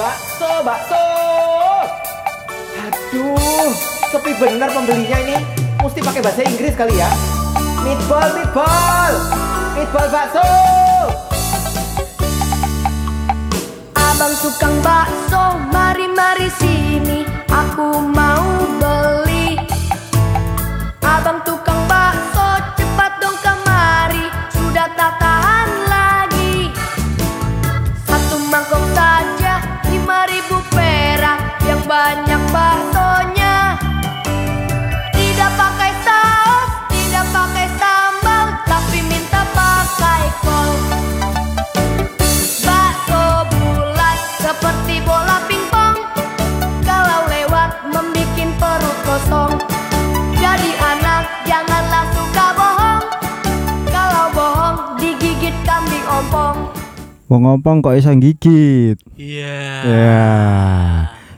Bakso, bakso. Aduh, sepi benar pembelinya ini. Mesti pakai bahasa Inggris kali ya. Meatball, meatball. Meatball bakso. Abang tukang bakso, mari-mari sini, aku mau beli. Abang tukang Wong ompong kok iso gigit. Iya. Ya.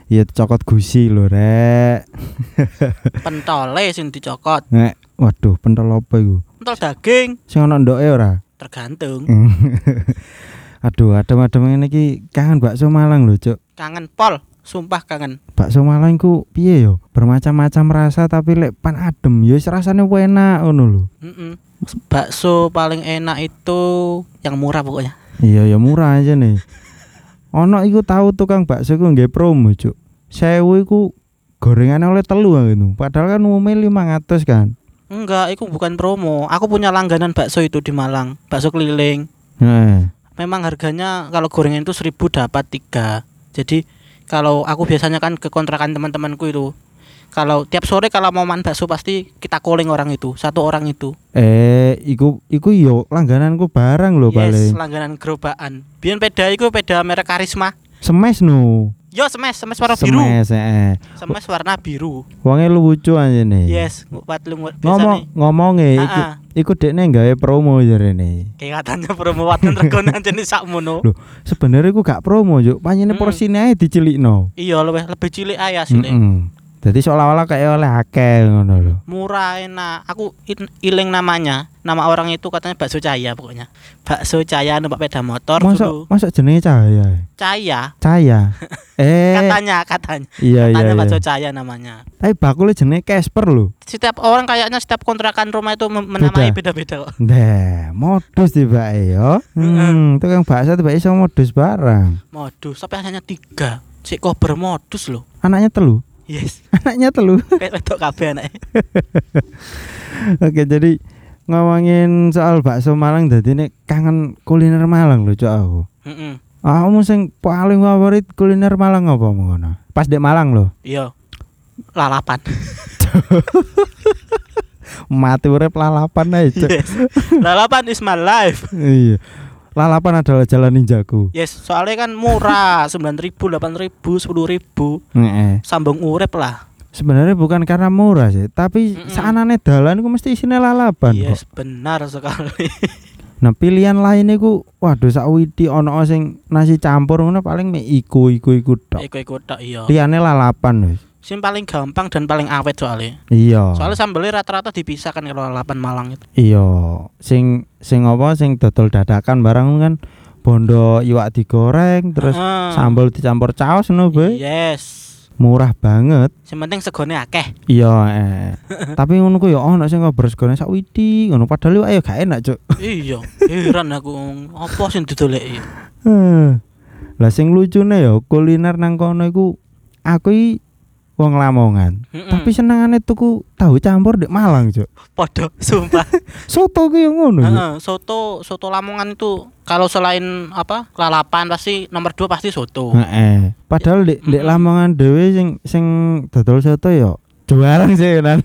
Iya cokot gusi lho, Rek. Pentole sing dicokot. Nek, waduh, pentol apa iku? Pentol daging Sing ana ndoke ora? tergantung. Aduh, adem-adem ngene iki kangen bakso Malang lho, Cuk. Kangen pol, sumpah kangen. Bakso Malang ku piye yo? Bermacam-macam rasa tapi lek pan adem yo wis rasane enak ngono lho. Mm-mm. Bakso paling enak itu yang murah pokoknya. Iya ya murah aja nih. Ono iku tahu tukang bakso ku nggih promo, Cuk. Sewu iku gorengannya oleh telu gitu. Padahal kan umumnya 500 kan. Enggak, itu bukan promo. Aku punya langganan bakso itu di Malang, bakso keliling. Nah, Memang harganya kalau gorengan itu 1000 dapat tiga. Jadi kalau aku biasanya kan ke kontrakan teman-temanku itu. Kalau tiap sore kalau mau makan bakso pasti kita calling orang itu, satu orang itu. eh iku iku yo langgananku barang lho yes, paling. langganan gerobaan. Biyen peda iku peda merek Karisma. Semes no. Yo semes, semes warna biru. Semes eh. Semes warna biru. Wonge lucu aja nih. Yes, ngupat lu Ngomong biasanya. ngomonge iku Ah, ah. iku dekne gawe promo jarene. Kayak katanya promo regonan jenis sakmono. Loh, sebenarnya iku gak promo, Juk. Panjene Mm-mm. porsine ae dicilikno. Iya, lebih lebih cilik aja sih. Heeh. Jadi seolah-olah kayak oleh akeh ngono lho. Murah enak. Aku in- iling namanya. Nama orang itu katanya bakso cahaya pokoknya. Bakso cahaya numpak sepeda motor Masa dulu. masa jenenge cahaya? Cahaya. Cahaya. eh. Katanya, katanya. Iya iya. Katanya iya. bakso cahaya namanya. Tapi bakulnya jenenge Casper lho. Setiap orang kayaknya setiap kontrakan rumah itu menamai beda-beda kok. Nah, modus tiba yo. Hmm, tukang bakso tiba iso modus barang. Modus, tapi hanya tiga. Si kok bermodus loh. Anaknya telu. Yes, Anaknya telu. kayak wedok kabeh anaknya. Oke, jadi ngomongin soal bakso Malang dadi nek kangen kuliner Malang lho, Cok aku. Heeh. Kamu sing paling favorit kuliner Malang apa ngono? Pas dek Malang lho. Iya. Lalapan. Mati urip lalapan ae, Cok. Yes. Lalapan is my life. Iya. Lalapan adalah jalan ninjaku. Yes, soalnya kan murah, 9.000, 8.000, 10.000. Heeh. Sambung urip lah. Sebenarnya bukan karena murah sih, tapi Mm-mm. saanane dalan ku mesti isine lalapan kok. Yes, benar sekali. Nah, pilihan lain iku waduh sakwiti ono sing nasi campur ngono paling mek iku iku iku tok. Iku-iku tok iya. Liyane lalapan wis. Sing paling gampang dan paling awet soalnya. Iya. Soalnya sambelnya rata-rata dipisahkan kalau lalapan Malang itu. Iya, sing sing apa sing dodol dadakan barang kan bondo iwak digoreng terus Heeh. sambal dicampur caos ngono. Yes. Murah banget. Yang penting segone akeh. Iya, eh. tapi ngono ku ya ono sing ngobrol segone sakwiti ngono padahal yo ayo gak enak, Cuk. iya, heran aku apa sing didoleki. Eh. Lah sing lucune ya kuliner nang kono iku aku iki wong Lamongan. Heeh. Tapi senengane tuku tahu campur di Malang, Cuk. Podo, sumpah. Soto ku yang ngono. Heeh, soto soto Lamongan itu kalau selain apa lalapan pasti nomor dua pasti soto. Heeh. Padahal di, di. Lamongan dhewe sing sing dodol soto ya jualan sih kan.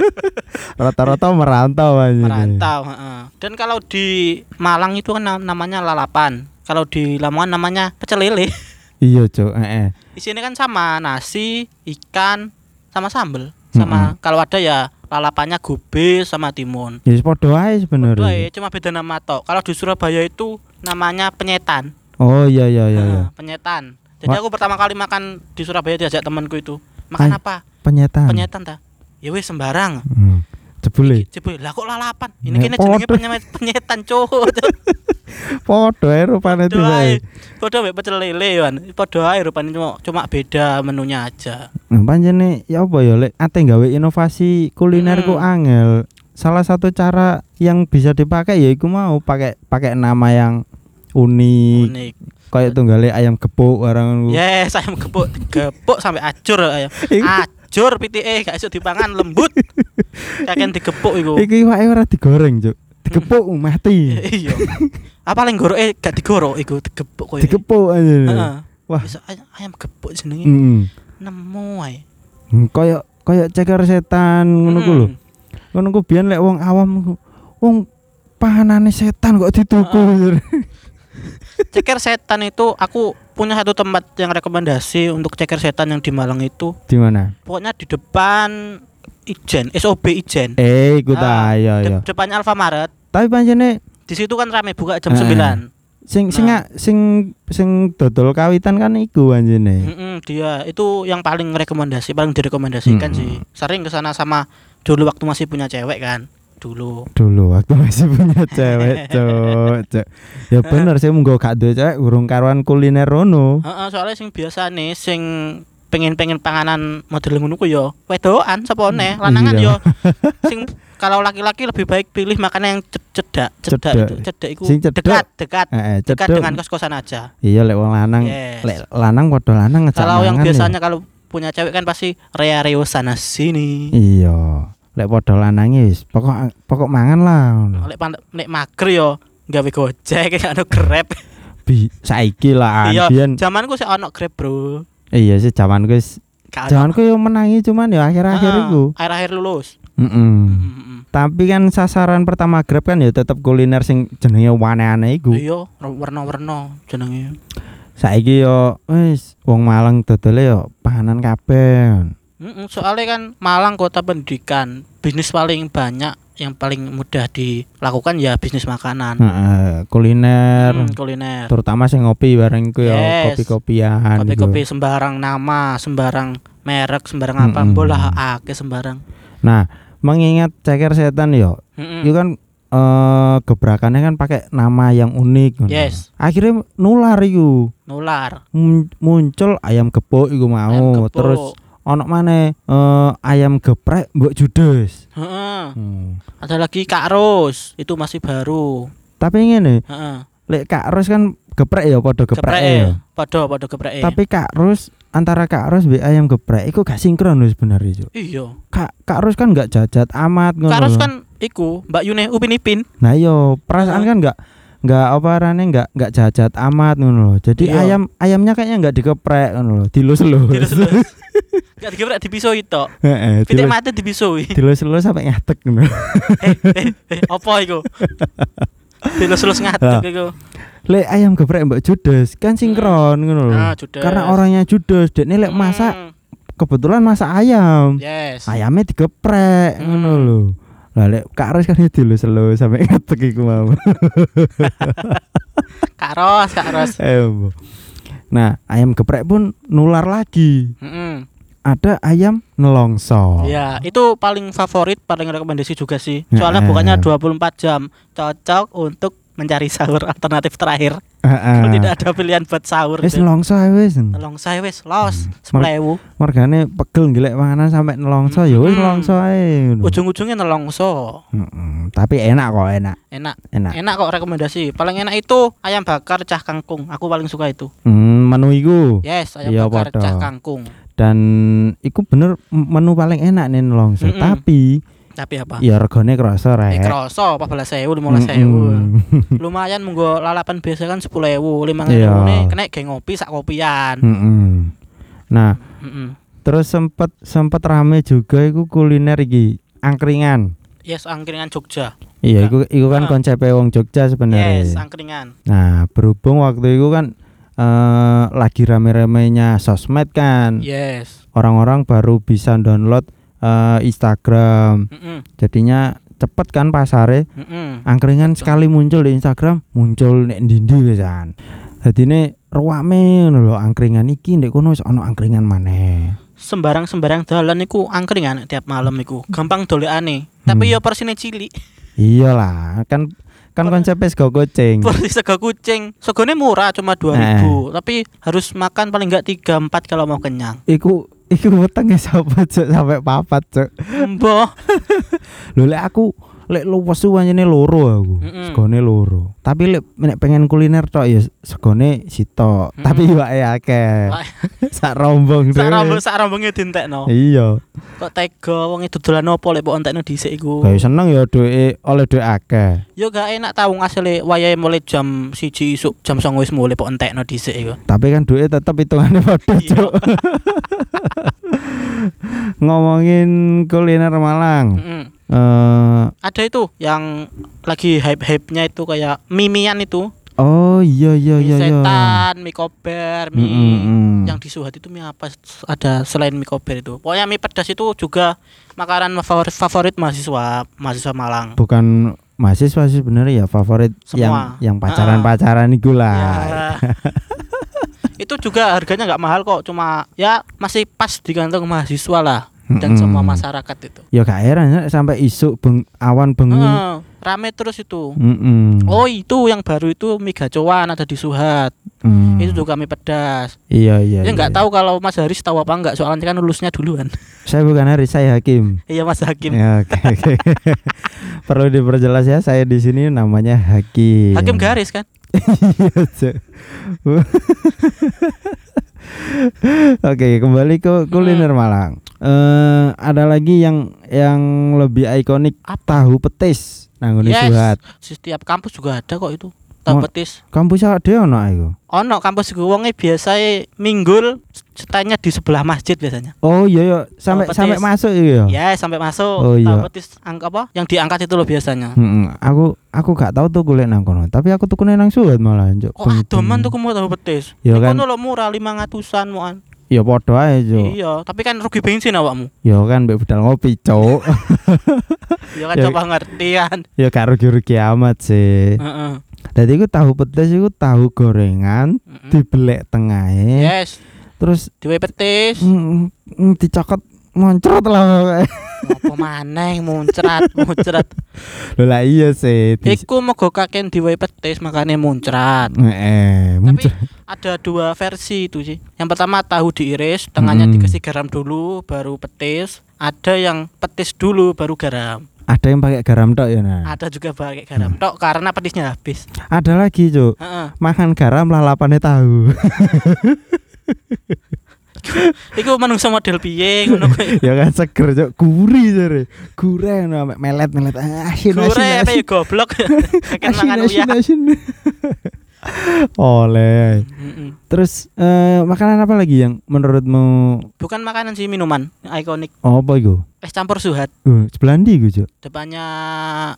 Rata-rata merantau aja. Merantau. heeh. Dan kalau di Malang itu kan nam- namanya lalapan. Kalau di Lamongan namanya pecel lele. Iya, Cuk. Heeh. Di sini kan sama nasi, ikan, sama sambel. Sama kalau ada ya lalapannya gubis sama timun. Ya wis padha ae sebenarnya. ya, cuma beda nama tok. Kalau di Surabaya itu namanya penyetan. Oh iya iya iya iya. Heeh, penyetan. Jadi Wah. aku pertama kali makan di Surabaya diajak temanku itu. Makan Ay. apa? Penyetan. Penyetan ta. Ya wis sembarang. Hmm. Jebule. Jebule lah kok lalapan. Ini kene jenenge penyetan penyetan cowok. Padha ae rupane tiba. Padha mek pecel lele kan. Padha ae rupane cuma cuma beda menunya aja. Nah, pancene ya apa ya lek ate gawe inovasi kuliner ku angel. Salah satu cara yang bisa dipakai ya iku mau pakai pakai nama yang unik. Unik. Kayak tunggale ayam gepuk barang Yes, ayam gepuk, gepuk sampai acur ayam. Acur pitike gak iso dipangan lembut. Kakek digepuk iku. Iki iwake ora digoreng, Cuk. Digepuk mati. Iya. Apa paling goroke gak digorok iku digepuk koyo. Digepuk aja. Heeh. Wah. Bisa ayam, gepuk jenenge. Heeh. Nemu ae. Kayak kayak ceker setan ngono ku lho. Mm. Ngono ku biyen lek wong awam wong panganane setan kok dituku. Ceker setan itu aku punya satu tempat yang rekomendasi untuk ceker setan yang di Malang itu. Di mana? Pokoknya di depan Ijen, SOB Ijen. Eh, iku Ah, ta ya De- ya. depannya Alfamaret. Tapi pancene Di situ kan rame buka jam Eh. 9. sing sing Nah. sing sing dodol kawitan kan iku pancene. Mm-mm, dia itu yang paling rekomendasi, paling direkomendasikan Mm-mm. sih. Sering ke sana sama dulu waktu masih punya cewek kan. Dulu. Dulu waktu masih punya cewek, cok, cok. Ya bener sih munggo gak duwe cewek urung karuan kuliner rono. Heeh, soalnya sing biasa nih sing pengen-pengen panganan model ngono ku yo wedokan sapa neh lanangan Iya. yo sing kalau laki-laki lebih baik pilih makanan yang ced- cedak cedak Cedak. itu cedak itu Sing cedek. dekat dekat Eh, dekat dengan kos-kosan aja Iya lek wong lanang, Yes. lek lanang padha lanang ngejak kalau yang ya. biasanya kalau punya cewek kan pasti rea-reo sana sini Iya. Lek padha lanange wis pokok pokok mangan lah. ngono. lek lek mager yo gawe gojek ono grab Bi saiki lah iya biyen. zamanku sih ono grab bro Iya sih zamanku wis zamanku yo menangi cuman ya akhir-akhir iku. akhir-akhir lulus Heeh. Mm-mm. Tapi kan sasaran pertama Grab kan ya tetep kuliner sing jenenge aneh-aneh iku. iya warna-warna jenenge Saiki yo wis wong Malang dodole yo panganan kabeh. Soalnya kan Malang kota pendidikan bisnis paling banyak yang paling mudah dilakukan ya bisnis makanan Heeh, kuliner Hmm, kuliner terutama sing ngopi bareng iku ya Yes. kopi-kopian kopi-kopi sembarang nama sembarang merek sembarang apa Mm-mm. bola ake sembarang Nah, mengingat ceker setan yo, Mm-mm. itu kan eh gebrakannya kan pakai nama yang unik. Yes. Akhirnya nular iku. nular Mun- muncul ayam gepuk iku mau, Ayam gepuk. terus ono maneh eh ayam geprek mbok judes. Hmm. ada lagi Kak Ros itu masih baru Tapi ngene, Heeh. lek Kak Ros kan geprek ya padha geprek geprek ya. podo podo geprek Tapi Kak Ros antara Kak Ros mbek ayam geprek iku gak sinkron wis sebenarnya, iya Kak Kak Ros kan gak jajat amat ngono. Kak Ros kan iku Mbak Yune Upin Ipin Nah yo perasaan kan nggak nggak apa arane nggak nggak jajat amat ngono loh. Jadi Iya. ayam ayamnya kayaknya nggak dikeprek ngono loh. Dilus-lus. Dilus-lus. Gak digeprek dipisoi tok Heeh, Pitik mati dipisoi dilus-lus sampai ngatek ngono. eh, eh, eh, apa iku? Dilus-lus Lah. ngadeg iku. Lek ayam geprek Mbak Judes kan sinkron ngono loh. Ah, judes. Karena orangnya Judes, dekne lek masak Hmm, kebetulan masak ayam. Yes. Ayamnya digeprek Hmm. ngono loh. Lah lek Kak Ros kan dilus-lus sampai ngatek iku mau. Kak Ros, Kak Ros. Eh. Nah, ayam geprek pun nular lagi. Ada ayam nelongso. Ya, itu paling favorit, paling rekomendasi juga sih. Ya, Soalnya eh. bukannya 24 jam, cocok untuk mencari sahur alternatif terakhir. Heeh. Kalau tidak ada pilihan buat sahur. Wis nelongso ae wis. Tolong saya wes los Hmm. sepelewu. Margane pegel golek panganan sampai nelongso ya wis nelongso ae. Ujung-ujungnya nelongso. Mm-mm. Tapi enak kok, enak. Enak. Enak. Enak kok rekomendasi. Paling enak itu ayam bakar cah kangkung. Aku paling suka itu. Hmm, menu iku. Yes, ayam Iya, bakar podo. cah kangkung. Dan iku bener menu paling enak nih nelongso. Mm-mm. Tapi Tapi apa? ya regane Eh, rek. kroso 14.000, 15.000. Mm-mm. Lumayan munggo lalapan biasa kan 10.000, 5.000 Iya. nih kena geng ngopi sak kopian. Mm-mm. Nah, Mm-mm. terus sempet sempet rame juga iku kuliner iki angkringan. Yes, angkringan Jogja. Iya, iku iku kan Ah. konsep wong Jogja sebenarnya. Yes, angkringan. Nah, berhubung waktu itu kan eh lagi rame-ramenya sosmed kan. Yes. Orang-orang baru bisa download eh, Instagram. Mm-mm. Jadinya cepet kan pasare. Mm-mm. Angkringan sekali muncul di Instagram, muncul nek ndi wisan. Jadi ini ruame ngono lho angkringan iki ndek kono wis ana angkringan maneh. sembarang-sembarang dalan iku angkringan tiap malam iku. Gampang dolekane. Tapi Hmm. ya persine cilik. Iyalah, kan kan konsepnya sego kucing. Porsi sego kucing. Segone murah cuma 2000, tapi harus makan paling enggak 3 4 kalau mau kenyang. Iku iku wetenge sapa cuk sampai papat cuk. Mbah. Lho aku lek luwes ku pancene loro aku. Mm-mm. Segone loro. Tapi lek nek pengen kuliner tok ya segone sitok. Mm-mm. Tapi wae akeh. Sak rombong Sak rambung sak rambunge dientekno. Iya. Kok tega wong itu dolan opo lek mbok entekno dhisik iku. Kayak seneng ya duwe oleh duwe akeh. Yo gak enak tau ngasile wayahe mulai jam 1 isuk, jam 09.00 wis mulai mbok entekno dhisik iku. Tapi kan duit tetep hitungannya padha Iya. cuk. Ngomongin kuliner Malang. Mm-mm. Eh Ada itu yang lagi hype-hype-nya itu kayak mimian itu. oh iya iya mie iya iya. setan, mie kober, mie Mm, mm, mm. yang di Suhat itu mie apa ada selain mie kober itu. Pokoknya mie pedas itu juga makanan favorit favorit mahasiswa mahasiswa Malang. Bukan mahasiswa sih sebenarnya ya favorit Semua. yang yang pacaran-pacaran iku lah. Ya. itu juga harganya nggak mahal kok, cuma ya masih pas di kantong mahasiswa lah dan Mm-mm. semua masyarakat itu. Ya gak heran ya, sampai isuk beng, awan bengi. Heeh, rame terus itu. Mm-mm. Oh itu yang baru itu mie gacoan ada di Suhat. Mm. Itu juga mie pedas. Iya iya. Ya nggak iya. tahu kalau Mas Haris tahu apa enggak soalnya kan lulusnya duluan. Saya bukan Haris, saya Hakim. Iya Mas Hakim. Ya, oke oke. Perlu diperjelas ya, saya di sini namanya Hakim. Hakim garis kan? Iya. Oke, kembali ke kuliner Malang. Eh ada lagi yang yang lebih ikonik tahu petis. Nah, Yes. Suhat. Setiap kampus juga ada kok itu. Tahu petis. Kampus ada ono iku. Ono kampus gue wonge biasa minggul setanya di sebelah masjid biasanya. Oh iya iya, sampai sampai masuk ya. Ya sampai masuk. Oh, iya. Tahu petis angka apa? Yang diangkat itu loh biasanya. Hmm, aku aku gak tahu tuh golek nang kono, tapi aku tuh nang Suhat malah, Cuk. Kok adoman tuh kamu tahu petis? Ya kan. kono lo murah 500-an moan. Ya padha ae, Cuk. Iya, tapi kan rugi bensin awakmu. Ya kan mbek budal ngopi, Cuk. Ya kan Ya. coba ngertian. ya gak rugi-rugi amat sih. Heeh. Dadi iku tahu petis iku tahu gorengan Mm-mm. dibelek tengahnya Yes, terus diwe petis. mm, mm, dicokot moncrot lah. Apa maneh muncrat, muncrat. Lho lah iya sih Iku moga kaken diwe petis makanya muncrat. eh Tapi muncrat ada dua versi itu sih. Yang pertama tahu diiris, tengahnya Hmm. dikasih garam dulu, baru petis. Ada yang petis dulu, baru garam. Ada yang pakai garam tok ya nah? Ada juga pakai garam tok karena petisnya habis. ada lagi cuk. Heeh. makan garam lalapannya tahu. Iku manungsa model piye ngono kuwi. ya kan seger cuk. Gurih jare gurih no, sampe melet melet Ah, asin asin Gore apa ya goblok. Kaken asin asin oleh terus eh, makanan apa lagi yang menurutmu Bukan makanan sih minuman, ikonik. oh, apa itu Es campur suhat. uh, sebelah ndi iku cuk Depannya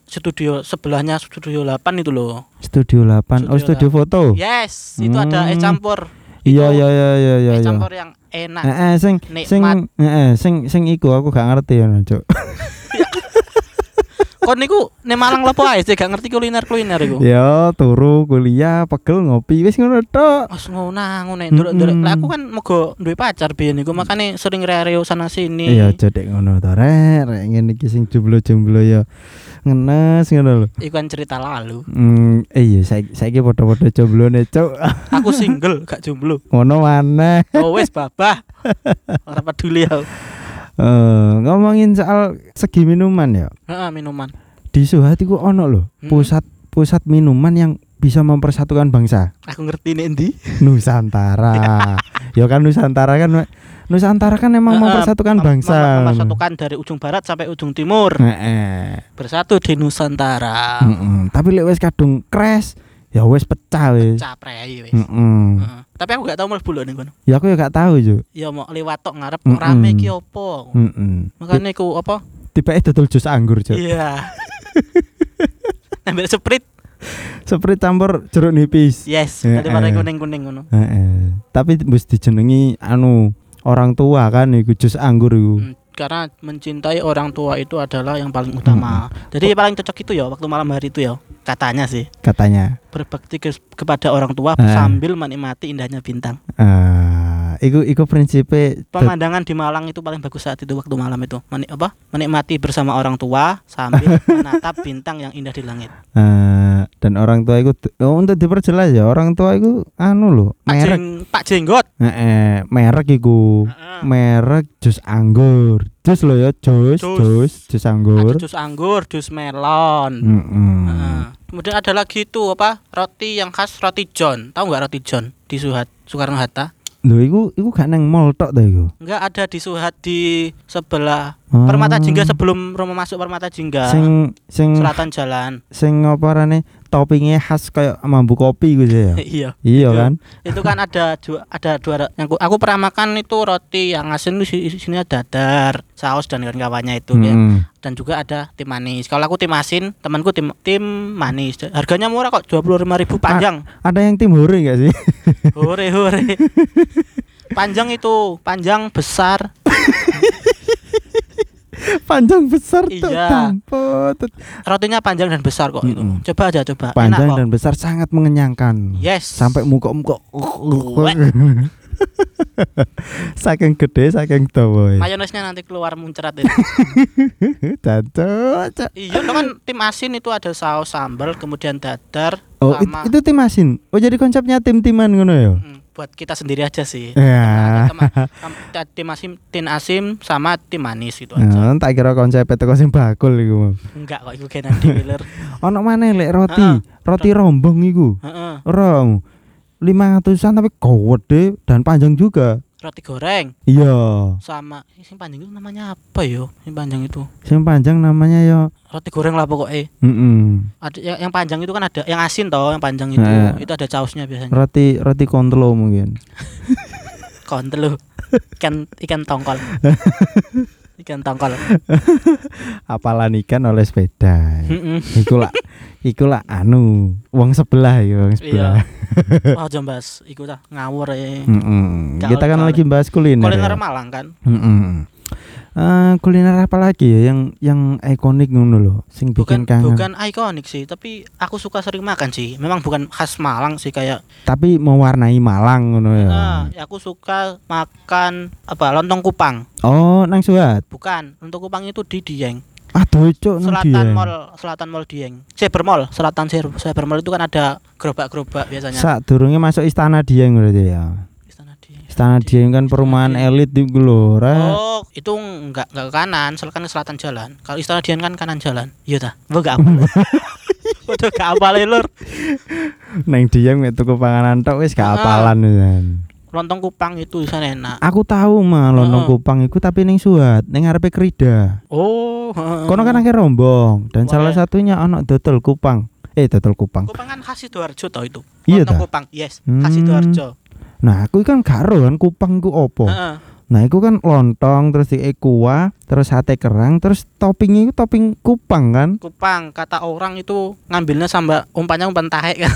studio sebelahnya studio 8 itu loh. Studio 8 oh studio Studio foto Yes, itu ada es Hmm. campur. iya iya iya iya iya Es iya campur yang enak. Heeh, sing sing Nikmat. heeh, sing sing iku aku gak ngerti ya, Cuk. Kon niku nek Malang lepo ae gak ngerti kuliner-kuliner iku. Ya, turu kuliah, pegel ngopi wis ngono tok. Wes ngono nduruk-nduruk. Mm-mm. Lah aku kan moga duwe pacar biyen niku makane sering reo sana sini. Iya, cedek ngono to, rek. Rek ngene iki sing jomblo-jomblo ya ngenes ngono lho. Iku kan cerita lalu. Hmm, iya saiki saiki padha-padha jomblone, Cuk. Aku single, gak jomblo. ngono maneh. Oh wes babah. Ora peduli aku. Eh, ngomongin soal segi minuman ya. Heeh, minuman. Di Suhat iku ono lho, Hmm. pusat pusat minuman yang bisa mempersatukan bangsa. Aku ngerti endi. Nusantara. ya kan Nusantara kan Nusantara kan emang Heeh, mempersatukan mem- bangsa. mem- Mempersatukan dari ujung barat sampai ujung timur. Bersatu di Nusantara. Tapi lek wis kadung crash, ya wis pecah wis. Caprei wis. Heeh. Heeh. Tapi aku gak tau mlebu lho ning kono. Ya aku ya gak tahu, Juk. Ya mau lewat tok ngarep Mm-mm. rame iki opo. Heeh. Makanya aku apa? Tiba dodol jus anggur, Juk. Iya. Ambil sprite. Sprite campur jeruk nipis. Yes, Heeh. daripada kuning-kuning ngono. Heeh. Tapi mesti dijenengi anu orang tua kan iku jus anggur iku. Hmm, karena mencintai orang tua itu adalah yang paling utama. Jadi paling cocok itu ya waktu malam hari itu ya. Katanya sih Katanya. berbakti ke- kepada orang tua Eh. sambil menikmati indahnya bintang. Eh, iku iku prinsipe Pemandangan di Malang itu paling bagus saat itu waktu malam itu. Menik apa? Menikmati bersama orang tua sambil menatap bintang yang indah di langit. Eh, dan orang tua iku oh, untuk diperjelas ya orang tua iku anu Pak, merek Jeng, Pak Jenggot. Heeh, merek iku Heeh. merek jus anggur jus lo ya jus Jus. jus anggur Ada jus anggur, jus melon. Mm-mm. Heeh. Kemudian ada lagi itu apa? Roti yang khas roti John. Tahu nggak roti John di Suhat Soekarno Hatta? Lho iku iku gak nang mall tok ta iku. Enggak ada di Suhat di sebelah Oh. Permata Jingga sebelum rumah masuk Permata Jingga. Sing sing Selatan jalan. sing apa rane toppingnya khas kayak mambu kopi gitu ya. iya. iya kan? Itu kan ada dua ada dua yang aku, aku pernah makan itu roti yang asin di sini ada dadar, saus dan kawan-kawannya itu ya. Mm-mm. Dan juga ada tim manis. Kalau aku tim asin, temanku tim tim manis. Harganya murah kok, 25.000 panjang. Ada yang tim hore gak sih? Hore hore. panjang itu, panjang besar. Panjang besar tuh Iya. dampot. Rotinya panjang dan besar kok itu. Mm-mm. Coba aja coba. Panjang Enak kok. dan besar sangat mengenyangkan. Yes. Sampai muka-muka. Saking gede, saking dawa. ya. mayonesnya nanti keluar muncrat itu. Cacok. cak. iya, lo kan tim asin itu ada saus sambal, kemudian dadar Oh, sama itu tim asin. Oh, jadi konsepnya tim-timan ngono ya. Hmm, buat kita sendiri aja sih. Ya. Tem- tim asim, tim asim sama tim manis gitu aja. Nah, tak kira konsep teko sing bakul iku. Enggak kok iku kena di Miller. Ono maneh lek roti, Heeh. roti rombong iku. Heeh. Ora 500-an tapi gede dan panjang juga. Roti goreng Iya. sama ini sing panjang itu namanya apa yo? Yang panjang itu. Sing panjang namanya ya Roti goreng lah pokoknya. mm Ada yang, yang panjang itu kan ada yang asin toh, yang panjang itu. Nah. Itu ada sausnya biasanya. Roti roti kontlo mungkin. Kontel lu. Ikan ikan tongkol. ikan tongkol. Apalan ikan oleh sepeda. Heeh. iku lah iku lah anu wong sebelah ya wong sebelah. Oh, jambas iku ta ngawur ya. Mm-mm. Gak Kita kan lagi bahas kuliner. Kuliner ya. Malang kan. Mm-mm. Eh, kuliner apa lagi ya yang yang ikonik ngono loh, sing bikin Bukan kangen. bukan ikonik sih, tapi aku suka sering makan sih. Memang bukan khas Malang sih kayak Tapi mewarnai Malang ngono ya. ah, aku suka makan apa lontong kupang. Oh, nang Suat. Bukan, lontong kupang itu di Dieng. Aduh, nang Selatan. Mall, Selatan Mall Dieng. Cyber Mall, Selatan Cyber Mall itu kan ada gerobak-gerobak biasanya. Sak durunge masuk istana Dieng berarti ya. Istana Dieng. Istana Dieng kan perumahan Dieng. elit di lho, ora. Oh, itu enggak enggak ke kanan, selatan ke selatan jalan. Kalau Istana Dieng kan kanan jalan. Iya ta? Enggak apa. Udah gak apa lur. Nang Dieng mek tuku panganan tok wis gak apalan. Lontong kupang itu sana enak. Aku tahu mah lontong Heeh. kupang iku tapi ning Suat, ning ngarepe Krida. Oh, heeh. Kono kan akhir rombong dan Wah. salah satunya ono dodol kupang. Eh, dodol kupang. Kupang kan khas Sidoarjo tau itu. Iya Lontong ta? kupang, yes, khas Hmm. Sidoarjo. Nah, aku kan karo kan kupang ku opo. Heeh. Nah, itu kan lontong terus di kuah, terus sate kerang, terus toppingnya itu topping kupang kan. Kupang kata orang itu ngambilnya sama umpannya umpan tahe kan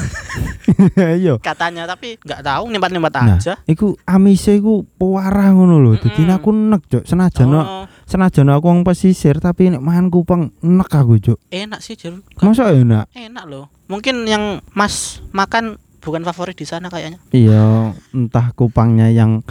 Iya. katanya tapi nggak tahu nimbat-nimbat Nah, aja. iku amise iku pewarah ngono lho. Dadi Mm-mm. aku nek, Cuk. Senajan Oh, senajan aku wong pesisir tapi nek mangan kupang nek aku, Cuk. enak sih Jur. Masa enak? Enak loh. Mungkin yang Mas makan bukan favorit di sana kayaknya. Iya, entah kupangnya yang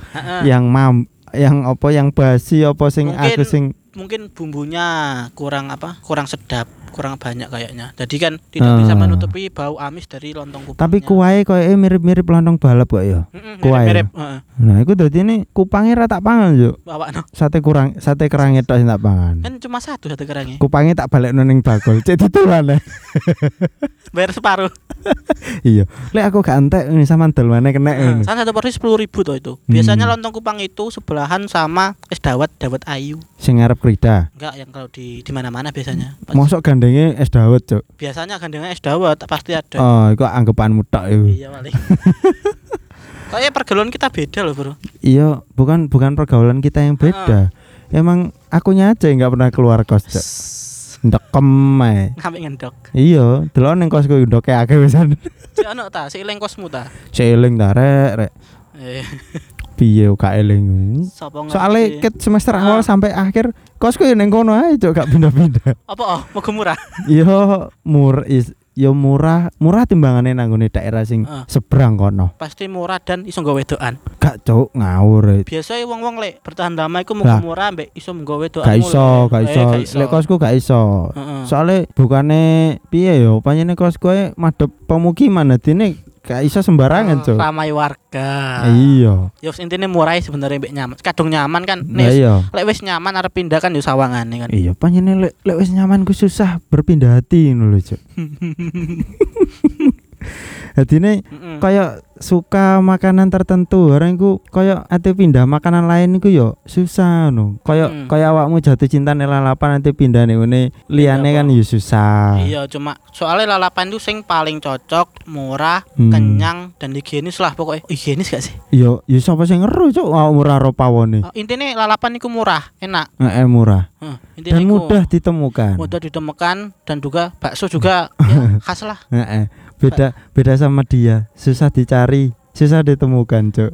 yang mam yang apa yang basi apa sing Mungkin aku sing mungkin bumbunya kurang apa kurang sedap kurang banyak kayaknya jadi kan tidak bisa Ah. menutupi bau amis dari lontong kupangnya tapi kuahnya koyo mirip-mirip lontong balap kok ya. Mm-mm, kuah ya? mirip-mirip heeh. Nah, iku dadi ini kupangnya ra tak pangan, bawa no. Sate kurang sate kerangnya tok tak pangan. kan cuma satu satu kerangnya Kupangnya tak balik ning bakul. Cek ditulan. bayar separuh iya. Lek aku gak entek ini sama dol mana kena kan satu porsi sepuluh ribu tuh itu biasanya Hmm. lontong kupang itu sebelahan sama es dawet dawet ayu Sing ngarep krida. enggak yang kalau di di mana mana biasanya Pas- Mosok gandengnya es dawet, Cuk. biasanya gandengnya es dawet pasti ada Oh, iku anggapanmu tok iku. iya paling Kayaknya pergaulan kita beda loh bro Iya, bukan bukan pergaulan kita yang beda. Emang akunya aja nggak pernah keluar kos, Cuk. Ndekem ae. Ngambil ngendok Iya, delok ning kosku ndoke akeh wisan. Si ono ta, si ileng kosmu ta Seling ta rek, rek. Eh, Piye eling. sapa ngerti. Soale ket semester Ah. awal sampai akhir kosku ya ning kono ae, Cuk, gak pindah-pindah. Apa oh, mau murah? Iya, mur is ya murah, murah timbangane nang nggone daerah sing Heeh. seberang kono. Pasti murah dan iso nggawe wedokan. Gak cuk ngawur. eh. Biasanya wong-wong lek bertahan lama iku muga murah mbek iso nggawe wedokan. Gak iso, gak iso. Lek kosku gak iso. Heeh. Soale bukane piye yo, panjene kosku e madhep pemukiman adine gak iso sembarangan, Cuk. Ramai warga. Iya. Ya wis intine murah sebenarnya mbek nyaman. Kadung nyaman kan. Nah Nis, iya. lek wis nyaman arep pindah kan yo sawangane kan. Iya, panjene lek lek wis nyaman ku susah berpindah hati ngono lho, Cuk. Adine Heeh. kaya suka makanan tertentu orang iku kaya ate pindah makanan lain iku yo susah no kaya Mm. kaya awakmu jatuh cinta ning lalapan ate pindah ngene liyane Iya, kan yo susah Iya, cuma soalnya lalapan itu sing paling cocok, murah, Hmm. kenyang dan higienis lah pokoknya. Higienis gak sih? yo yo sapa sing ngeru cuk awakmu ora ro pawone Oh, intinya lalapan itu murah, enak. Heeh, murah Huh, intinya dan mudah ditemukan mudah ditemukan dan juga bakso juga ya, khas lah. Heeh. Beda beda sama dia. Susah dicari susah ditemukan cuk